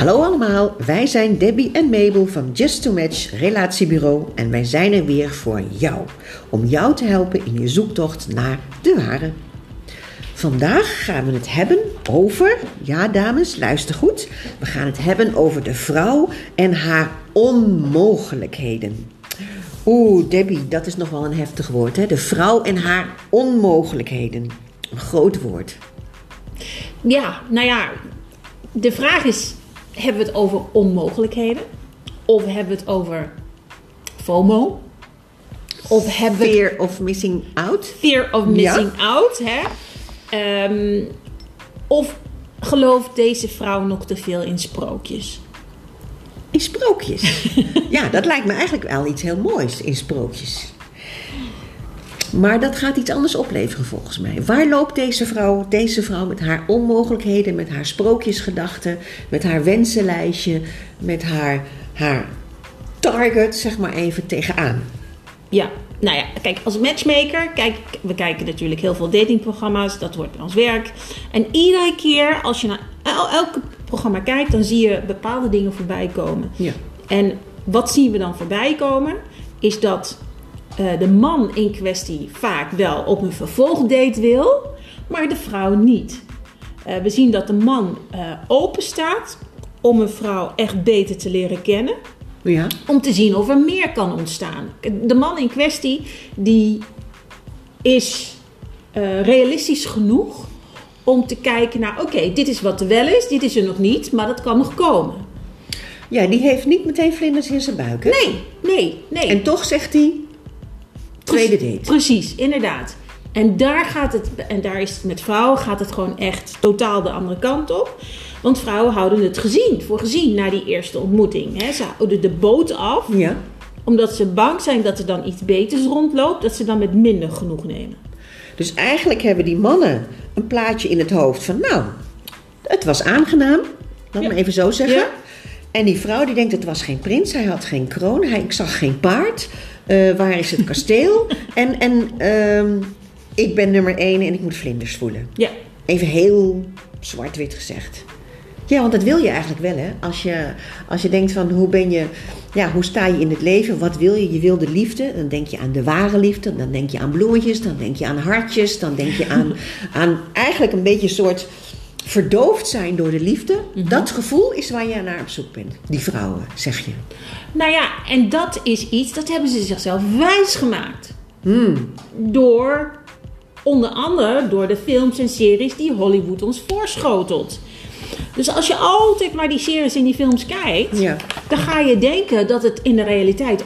Hallo allemaal, wij zijn Debbie en Mabel van Just to Match Relatiebureau en wij zijn er weer voor jou. Om jou te helpen in je zoektocht naar de ware. Vandaag gaan we het hebben over, ja dames, luister goed. We gaan het hebben over de vrouw en haar onmogelijkheden. Oeh, Debbie, dat is nog wel een heftig woord, hè? De vrouw en haar onmogelijkheden. Een groot woord. Ja, nou ja, de vraag is: hebben we het over onmogelijkheden? Of hebben we het over FOMO? Of hebben we Fear of missing out. fear of missing out? Hè? Ehm, of gelooft deze vrouw nog te veel in sprookjes? In sprookjes. ja, dat lijkt me eigenlijk wel iets heel moois in sprookjes. Maar dat gaat iets anders opleveren volgens mij. Waar loopt deze vrouw, deze vrouw met haar onmogelijkheden, met haar sprookjesgedachten, met haar wensenlijstje, met haar, haar target, zeg maar even, tegenaan? Ja, nou ja, kijk, als matchmaker, kijk, we kijken natuurlijk heel veel datingprogramma's, dat wordt ons werk. En iedere keer als je naar el- elke programma kijkt, dan zie je bepaalde dingen voorbij komen. Ja. En wat zien we dan voorbij komen? Is dat eh, de man in kwestie vaak wel op een vervolgdate wil, maar de vrouw niet. Eh, we zien dat de man eh, open staat om een vrouw echt beter te leren kennen Ja. om te zien of er meer kan ontstaan. De man in kwestie die is realistisch genoeg om te kijken naar, oké, dit is wat er wel is, dit is er nog niet, maar dat kan nog komen. ja, die heeft niet meteen vlinders in zijn buik. Hè? Nee, nee, nee. En toch zegt hij, tweede date. Precies, inderdaad. En daar gaat het, en daar is het met vrouwen gaat het gewoon echt totaal de andere kant op. Want vrouwen houden het gezien, voor gezien na die eerste ontmoeting. Hè. Ze houden de boot af, Ja. omdat ze bang zijn dat er dan iets beters rondloopt, dat ze dan met minder genoeg nemen. Dus eigenlijk hebben die mannen een plaatje in het hoofd van, nou, het was aangenaam. Laat Ja. me even zo zeggen. Ja. En die vrouw die denkt, het was geen prins, hij had geen kroon, hij, ik zag geen paard. Eh, waar is het kasteel? en en ehm, ik ben nummer één en ik moet vlinders voelen. Ja, Even heel zwart-wit gezegd. Ja, want dat wil je eigenlijk wel, hè? Als je, als je denkt van hoe ben je, ja, hoe sta je in het leven? Wat wil je? Je wil de liefde. Dan denk je aan de ware liefde. Dan denk je aan bloemetjes. Dan denk je aan hartjes. Dan denk je aan, aan eigenlijk een beetje een soort verdoofd zijn door de liefde. Dat gevoel is waar je naar op zoek bent. Die vrouwen, zeg je. nou ja, en dat is iets, dat hebben ze zichzelf wijsgemaakt. Hmm. Door, onder andere door de films en series die Hollywood ons voorschotelt. Dus als je altijd maar die series en die films kijkt, Ja. dan ga je denken dat het in de realiteit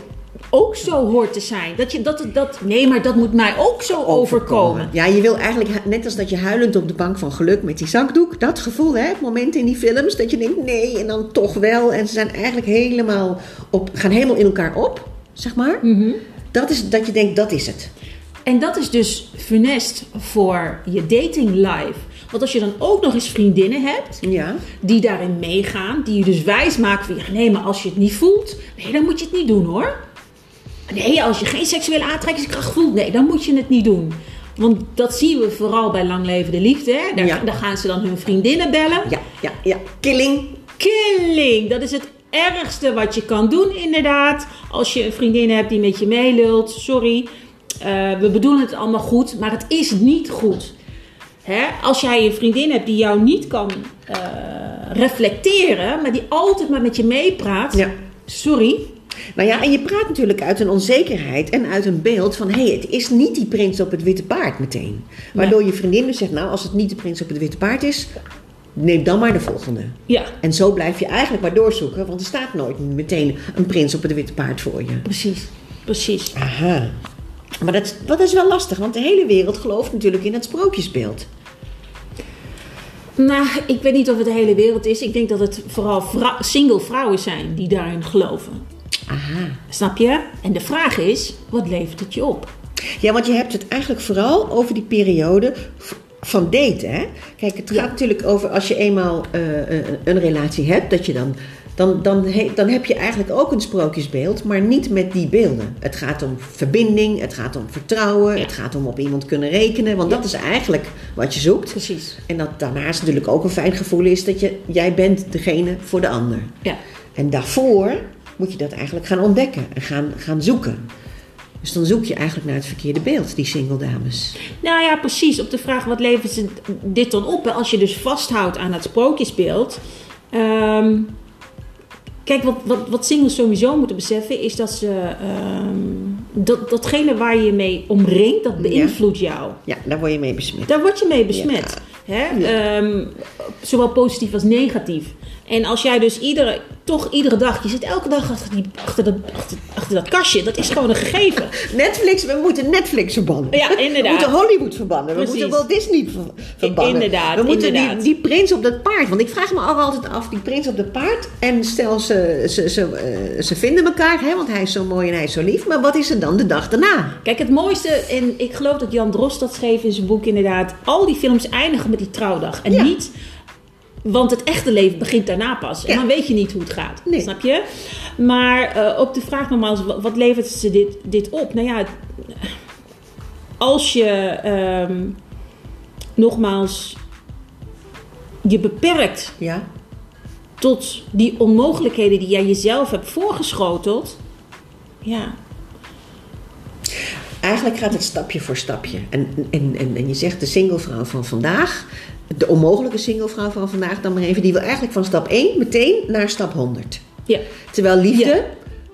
ook zo hoort te zijn. Dat je dat, dat nee, maar dat moet mij ook zo overkomen. Ja, je wil eigenlijk, net als dat je huilend op de bank van geluk met die zakdoek, dat gevoel, hè, het moment in die films dat je denkt nee en dan toch wel. En ze zijn eigenlijk helemaal op, gaan helemaal in elkaar op, zeg maar. Dat is dat je denkt, dat is het. En dat is dus funest voor je dating life. Want als je dan ook nog eens vriendinnen hebt Ja. die daarin meegaan, die je dus wijs maken van ja, nee, maar als je het niet voelt, nee, dan moet je het niet doen hoor. Nee, als je geen seksuele aantrekkingskracht voelt, nee, dan moet je het niet doen. Want dat zien we vooral bij lang levende liefde. Hè? Daar, Ja. daar gaan ze dan hun vriendinnen bellen. Ja, ja, ja. Killing. Killing, dat is het ergste wat je kan doen, inderdaad. Als je een vriendin hebt die met je meelult, sorry. eh, we bedoelen het allemaal goed, maar het is niet goed. Hè? Als jij een vriendin hebt die jou niet kan eh, reflecteren, maar die altijd maar met je meepraat, Ja. sorry. Nou ja, en je praat natuurlijk uit een onzekerheid en uit een beeld van... hé, hey, het is niet die prins op het witte paard meteen. Waardoor je vriendin dus zegt, nou, als het niet de prins op het witte paard is... neem dan maar de volgende. Ja, En zo blijf je eigenlijk maar doorzoeken, want er staat nooit meteen een prins op het witte paard voor je. precies. Precies. Aha. Maar dat, dat is wel lastig, want de hele wereld gelooft natuurlijk in het sprookjesbeeld. Nou, ik weet niet of het de hele wereld is. Ik denk dat het vooral vrou- single vrouwen zijn die daarin geloven. Aha. Snap je? En de vraag is, wat levert het je op? Ja, want je hebt het eigenlijk vooral over die periode van daten. Hè? Kijk, het gaat natuurlijk over als je eenmaal eh, eh, een relatie hebt, dat je dan dan, dan, he- dan heb je eigenlijk ook een sprookjesbeeld, maar niet met die beelden. Het gaat om verbinding, het gaat om vertrouwen, het gaat om op iemand kunnen rekenen, want Ja. dat is eigenlijk wat je zoekt. Precies. En dat daarnaast natuurlijk ook een fijn gevoel is dat je, jij bent degene voor de ander. Ja. En daarvoor moet je dat eigenlijk gaan ontdekken en gaan, gaan zoeken. Dus dan zoek je eigenlijk naar het verkeerde beeld, die single dames. Nou ja, precies. Op de vraag wat levert ze dit dan op? Als je dus vasthoudt aan het sprookjesbeeld. Ehm, kijk, wat, wat, wat singles sowieso moeten beseffen is dat ze. ehm, dat, datgene waar je je mee omringt, dat beïnvloedt jou. Ja, daar word je mee besmet. Daar word je mee besmet. Hè? Ehm, zowel positief als negatief. En als jij dus iedere, toch iedere dag, je zit elke dag achter, die, achter, dat, achter, achter dat kastje, dat is gewoon een gegeven. Netflix, we moeten Netflix verbannen. Ja, inderdaad. We moeten Hollywood verbannen. Precies. We moeten Walt Disney ver- verbannen. Inderdaad, We moeten inderdaad. Die, die prins op dat paard. Want ik vraag me altijd af, die prins op dat paard. En stel ze, ze, ze, eh, ze vinden elkaar, hè, want hij is zo mooi en hij is zo lief. Maar wat is er dan de dag daarna? Kijk, het mooiste, en ik geloof dat Jan Drost dat schreef in zijn boek inderdaad, al die films eindigen met die trouwdag. En Ja. niet, want het echte leven begint daarna pas. En dan weet je niet hoe het gaat. Nee. Snap je? Maar eh, op de vraag nogmaals, wat, levert ze dit, dit op? Nou ja, als je ehm, nogmaals je beperkt Ja, tot die onmogelijkheden die jij jezelf hebt voorgeschoteld, ja, eigenlijk gaat het stapje voor stapje. En, en, en, en je zegt de singlevrouw van vandaag, de onmogelijke singlevrouw van vandaag dan maar even, die wil eigenlijk van stap 1 meteen naar stap 100. ja, Terwijl liefde Ja.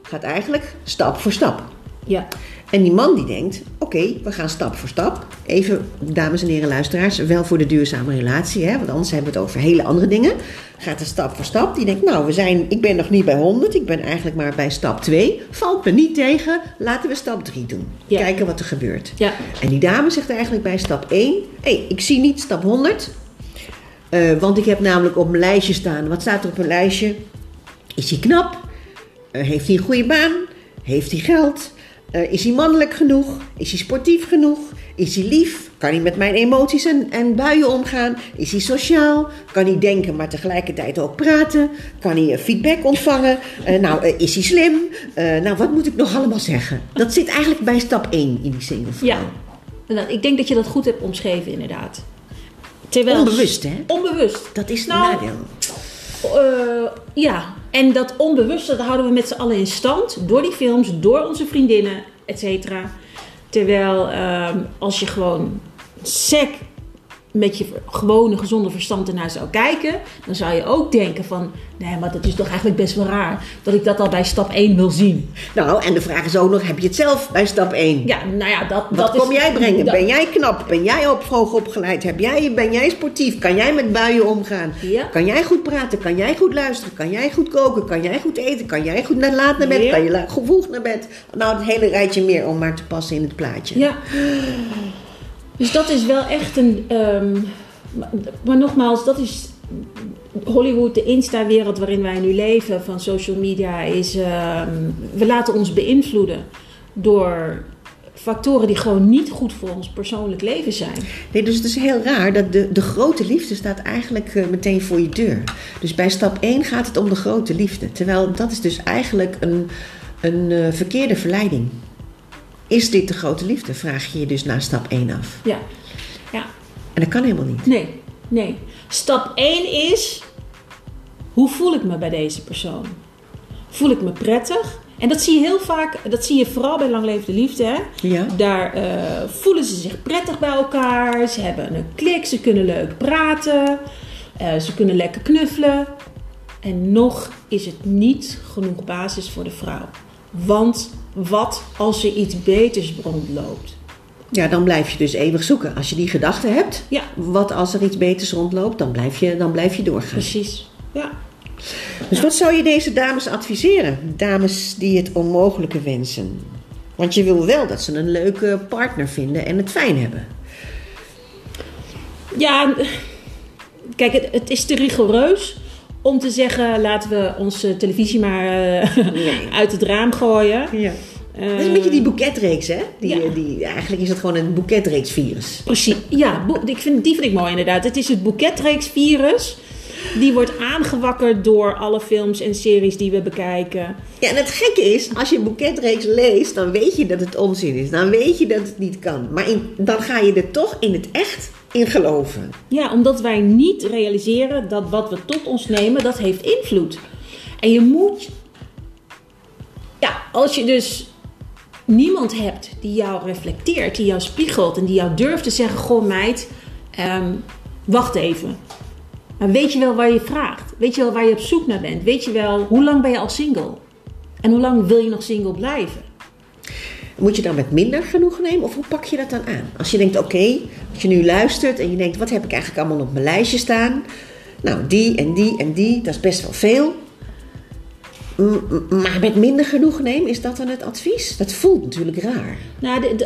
gaat eigenlijk stap voor stap. ja. En die man die denkt, oké, we gaan stap voor stap. Even, dames en heren luisteraars, wel voor de duurzame relatie, hè, want anders hebben we het over hele andere dingen. Gaat er stap voor stap. Die denkt, nou, we zijn, ik ben nog niet bij 100, ik ben eigenlijk maar bij stap 2. Valt me niet tegen, laten we stap 3 doen. Ja. Kijken wat er gebeurt. Ja. En die dame zegt eigenlijk bij stap 1, hé, hey, ik zie niet stap 100. Eh, want ik heb namelijk op mijn lijstje staan, wat staat er op mijn lijstje? Is hij knap? Eh, heeft hij een goede baan? Heeft hij geld? Eh, is hij mannelijk genoeg? Is hij sportief genoeg? Is hij lief? Kan hij met mijn emoties en, en buien omgaan? Is hij sociaal? Kan hij denken, maar tegelijkertijd ook praten? Kan hij feedback ontvangen? Nou, is hij slim? Nou, wat moet ik nog allemaal zeggen? Dat zit eigenlijk bij stap 1 in die single. Ja, inderdaad. ik denk dat je dat goed hebt omschreven, inderdaad. Terwijl, Onbewust, hè? Onbewust. Dat is Nou, nadeel. Eh, ja, en dat onbewuste dat houden we met z'n allen in stand. Door die films, door onze vriendinnen, et cetera. Terwijl ehm, als je gewoon sec met je gewone gezonde verstand ernaar zou kijken, dan zou je ook denken van, nee, maar dat is toch eigenlijk best wel raar dat ik dat al bij stap 1 wil zien. Nou, en de vraag is ook nog, heb je het zelf bij stap 1? Ja, nou ja, dat, Wat dat kom is, jij brengen? dat- Ben jij knap? Ben jij op hoog opgeleid? Heb jij, ben jij sportief? Kan jij met buien omgaan? Ja. Kan jij goed praten? Kan jij goed luisteren? Kan jij goed koken? Kan jij goed eten? Kan jij goed naar laat naar bed? Ja. Kan je vroeg naar bed? Nou, het hele rijtje meer om maar te passen in het plaatje. Ja. Dus dat is wel echt een. ehm, maar, nogmaals, dat is Hollywood, de Insta-wereld waarin wij nu leven, van social media, is. ehm, we laten ons beïnvloeden door factoren die gewoon niet goed voor ons persoonlijk leven zijn. Nee, dus het is heel raar dat de, de grote liefde staat eigenlijk eh, meteen voor je deur. Dus bij stap 1 gaat het om de grote liefde. Terwijl dat is dus eigenlijk een, een eh, verkeerde verleiding. Is dit de grote liefde? Vraag je je dus na stap 1 af. Ja. Ja. En dat kan helemaal niet. Nee, nee. Stap 1 is: hoe voel ik me bij deze persoon? Voel ik me prettig? En dat zie je heel vaak, dat zie je vooral bij langlevende liefde. Hè? Ja. Daar eh, voelen ze zich prettig bij elkaar. Ze hebben een klik, ze kunnen leuk praten. eh, ze kunnen lekker knuffelen. En nog is het niet genoeg basis voor de vrouw. Want wat als er iets beters rondloopt? Ja, dan blijf je dus eeuwig zoeken. Als je die gedachte hebt, Ja, wat als er iets beters rondloopt, dan blijf je, dan blijf je doorgaan. precies. Ja. Dus wat zou je deze dames adviseren? Dames die het onmogelijke wensen. Want je wil wel dat ze een leuke partner vinden en het fijn hebben. Ja, kijk, het, het is te rigoureus om te zeggen: laten we onze televisie maar eh, Nee. uit het raam gooien. Ja. Eh, Dat is een beetje die boeketreeks, hè? Die, Ja. die, eigenlijk is het gewoon een boeketreeksvirus. Precies. Ja, ik vind, die vind ik mooi inderdaad. Het is het boeketreeksvirus. Die wordt aangewakkerd door alle films en series die we bekijken. Ja, en het gekke is, als je een boeketreeks leest, dan weet je dat het onzin is. Dan weet je dat het niet kan. Maar in, dan ga je er toch in het echt in geloven. Ja, omdat wij niet realiseren dat wat we tot ons nemen, dat heeft invloed. En je moet... Ja, als je dus niemand hebt die jou reflecteert, die jou spiegelt en die jou durft te zeggen: Goh, meid, ehm, wacht even. Maar weet je wel waar je vraagt? Weet je wel waar je op zoek naar bent? Weet je wel hoe lang ben je al single? En hoe lang wil je nog single blijven? Moet je dan met minder genoegen nemen of hoe pak je dat dan aan? Als je denkt, oké, als je nu luistert en je denkt, wat heb ik eigenlijk allemaal op mijn lijstje staan? Nou, die en die en die, dat is best wel veel. Maar met minder genoegen nemen, is dat dan het advies? Dat voelt natuurlijk raar. Nou,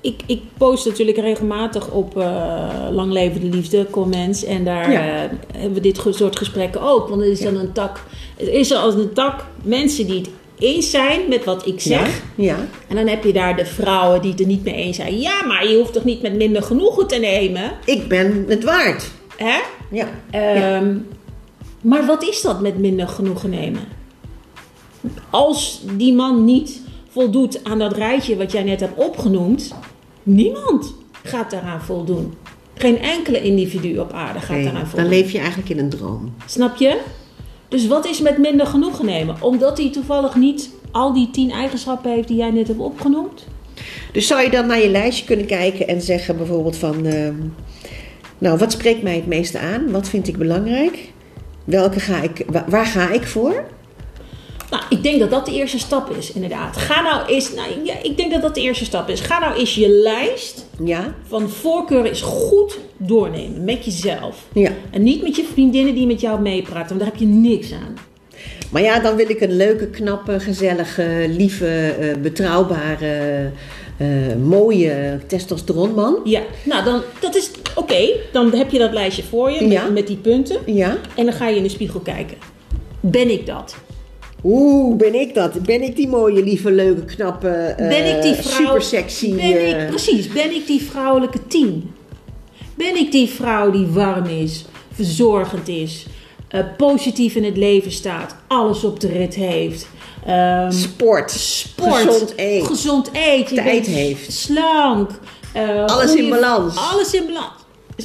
ik, ik post natuurlijk regelmatig op uh, Lang Leven de Liefde comments. En daar eh, hebben we dit soort gesprekken ook. Want er is dan een tak. Er is er als een tak mensen die het eens zijn met wat ik zeg. Ja, ja. En dan heb je daar de vrouwen die het er niet mee eens zijn. Ja, maar je hoeft toch niet met minder genoegen te nemen? Ik ben het waard. Hè? Ja. ja. Maar wat is dat met minder genoegen nemen? als die man niet voldoet aan dat rijtje wat jij net hebt opgenoemd, niemand gaat daaraan voldoen. Geen enkele individu op aarde gaat daaraan voldoen. Dan leef je eigenlijk in een droom. Snap je? Dus wat is met minder genoegen nemen? Omdat hij toevallig niet al die tien eigenschappen heeft die jij net hebt opgenoemd? Dus zou je dan naar je lijstje kunnen kijken en zeggen bijvoorbeeld van... Uh, nou, wat spreekt mij het meeste aan? Wat vind ik belangrijk? Welke ga ik, waar ga ik voor? Nou, ik denk dat dat de eerste stap is, inderdaad. Ga nou eens, nou, ja, ik denk dat dat de eerste stap is. Ga nou eens je lijst ja. van voorkeuren eens goed doornemen met jezelf. Ja. En niet met je vriendinnen die met jou meepraten, want daar heb je niks aan. Maar ja, dan wil ik een leuke, knappe, gezellige, lieve, uh, betrouwbare, uh, mooie testosteronman. Ja, nou dan, dat is oké. Dan heb je dat lijstje voor je met, Ja. met die punten. Ja. En dan ga je in de spiegel kijken. Ben ik dat? Oeh, ben ik dat? Ben ik die mooie, lieve, leuke, knappe, eh, Ben ik die vrouw? super sexy... Ben ik, eh, precies, ben ik die vrouwelijke tien? Ben ik die vrouw die warm is, verzorgend is, eh, positief in het leven staat, alles op de rit heeft, ehm, sport, sport, gezond eten. gezond eet, je Tijd heeft. slank, Alles in balans. Alles in balans.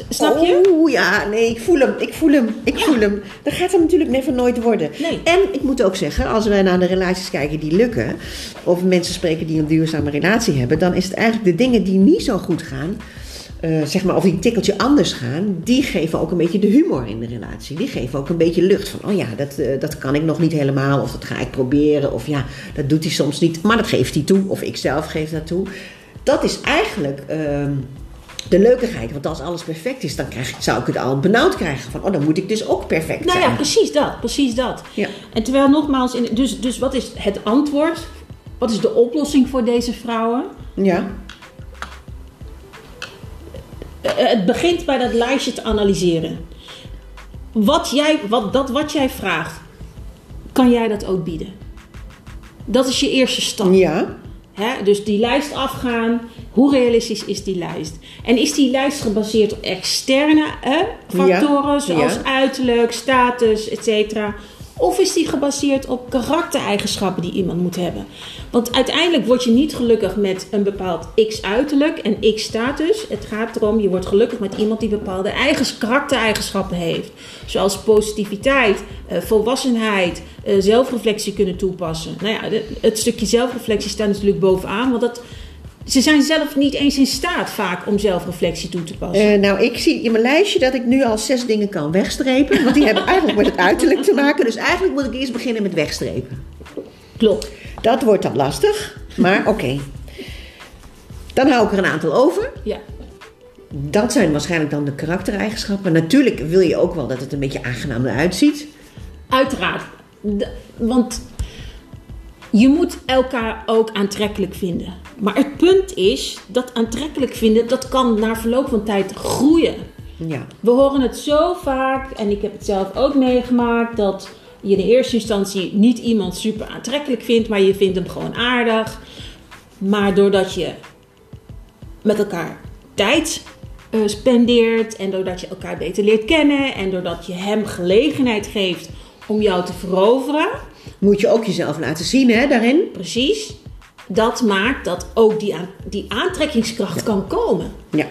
Snap je? Oeh, ja, nee, ik voel hem, ik voel hem, ik voel hem. Dat gaat hem natuurlijk never nooit worden. Nee. En ik moet ook zeggen, als wij naar de relaties kijken die lukken, of mensen spreken die een duurzame relatie hebben, dan is het eigenlijk de dingen die niet zo goed gaan, eh, zeg maar, of die een tikkeltje anders gaan, die geven ook een beetje de humor in de relatie. Die geven ook een beetje lucht van, oh ja, dat, eh, dat kan ik nog niet helemaal, of dat ga ik proberen, of ja, dat doet hij soms niet, maar dat geeft hij toe, of ik zelf geef dat toe. Dat is eigenlijk ehm, de leukigheid, want als alles perfect is, dan krijg, ik- zou ik het al benauwd krijgen van, oh, dan moet ik dus ook perfect Nou zijn. ja, precies dat, precies dat. Ja. En terwijl nogmaals, in, dus, dus wat is het antwoord? Wat is de oplossing voor deze vrouwen? Ja. Eh, het begint bij dat lijstje te analyseren. Wat jij, wat, dat wat jij vraagt, kan jij dat ook bieden? Dat is je eerste stap. Ja. Hè? Dus die lijst afgaan. Hoe realistisch is die lijst? En is die lijst gebaseerd op externe factoren, Ja, zoals ja. uiterlijk, status, etc. Of is die gebaseerd op karaktereigenschappen die iemand moet hebben? Want uiteindelijk word je niet gelukkig met een bepaald x-uiterlijk en x-status. Het gaat erom, je wordt gelukkig met iemand die bepaalde eigen karaktereigenschappen heeft. Zoals positiviteit, eh, volwassenheid, eh, zelfreflectie kunnen toepassen. Nou ja, het stukje zelfreflectie staat natuurlijk bovenaan, want dat, ze zijn zelf niet eens in staat vaak om zelfreflectie toe te passen. Eh, nou, ik zie in mijn lijstje dat ik nu al zes dingen kan wegstrepen. Want die hebben eigenlijk met het uiterlijk te maken. Dus eigenlijk moet ik eerst beginnen met wegstrepen. Klopt. Dat wordt dan lastig, maar oké. Dan hou ik er een aantal over. Ja. Dat zijn waarschijnlijk dan de karaktereigenschappen. Natuurlijk wil je ook wel dat het een beetje aangenaam eruit ziet. Uiteraard. Want je moet elkaar ook aantrekkelijk vinden. Maar het punt is dat aantrekkelijk vinden, dat kan na verloop van tijd groeien. Ja. We horen het zo vaak, en ik heb het zelf ook meegemaakt, dat je in eerste instantie niet iemand super aantrekkelijk vindt, maar je vindt hem gewoon aardig. Maar doordat je met elkaar tijd eh, spendeert en doordat je elkaar beter leert kennen en doordat je hem gelegenheid geeft om jou te veroveren, Moet je ook jezelf laten zien hè, daarin. precies, dat maakt dat ook die, die aantrekkingskracht kan komen. Ja.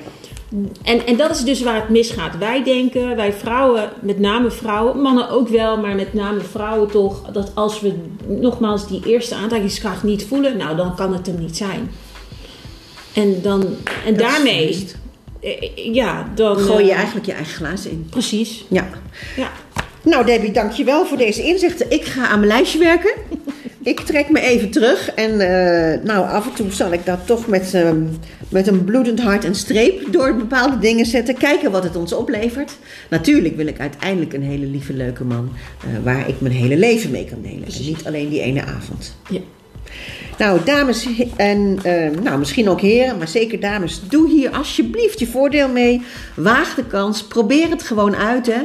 En, en dat is dus waar het misgaat. Wij denken, wij vrouwen, met name vrouwen, mannen ook wel, maar met name vrouwen toch, dat als we nogmaals die eerste aantrekkingskracht niet voelen, nou dan kan het hem niet zijn. En, dan, en Dat daarmee, eh, ja, dan. Gooi je eh, eigenlijk je eigen glazen in. Precies. Ja. Ja. Nou Debbie, dankjewel voor deze inzichten. Ik ga aan mijn lijstje werken. Ik trek me even terug en eh, nou, af en toe zal ik dat toch met, ehm, met een bloedend hart en streep door bepaalde dingen zetten. Kijken wat het ons oplevert. Natuurlijk wil ik uiteindelijk een hele lieve, leuke man eh, waar ik mijn hele leven mee kan delen. En niet alleen die ene avond. Ja. Nou, dames en eh, nou, misschien ook heren, maar zeker dames, doe hier alsjeblieft je voordeel mee. Waag de kans, probeer het gewoon uit. Hè.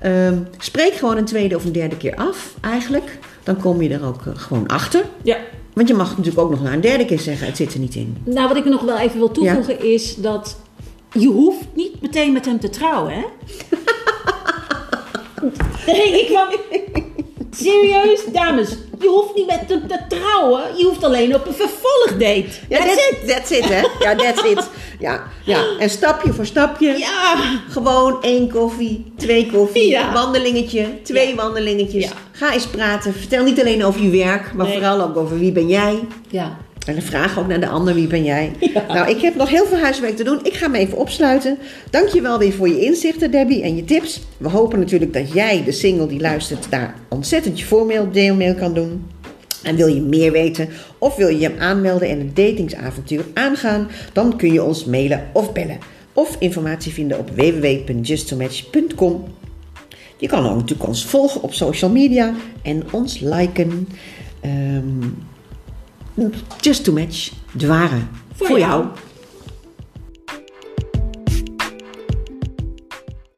Ehm, spreek gewoon een tweede of een derde keer af, eigenlijk. Dan kom je er ook eh, gewoon achter. ja. Want je mag natuurlijk ook nog na een derde keer zeggen: het zit er niet in. Nou, wat ik nog wel even wil toevoegen is dat je hoeft niet meteen met hem te trouwen, hè? nee, ik kwam... Serieus, dames, je hoeft niet met hem te trouwen. Je hoeft alleen op een vervolgdate. Ja, That's that's it. That's it, hè? Ja, that's it. Ja, ja. En stapje voor stapje. Ja, Gewoon één koffie, twee koffie, Ja. wandelingetje, twee Ja. wandelingetjes. Ja. Ga eens praten. Vertel niet alleen over je werk, maar Nee. vooral ook over wie ben jij. ja. En dan vraag ook naar de ander, wie ben jij? Nou, ik heb nog heel veel huiswerk te doen. Ik ga me even opsluiten. Dank je wel weer voor je inzichten, Debbie, en je tips. We hopen natuurlijk dat jij, de single die luistert, daar ontzettend je voordeel mee kan doen. En wil je meer weten of wil je je aanmelden en een datingsavontuur aangaan, dan kun je ons mailen of bellen. Of informatie vinden op www.justtomatch.com. Je kan ook natuurlijk ons volgen op social media en ons liken. Ehm, Just to match, de ware. Voor, Voor jou. jou.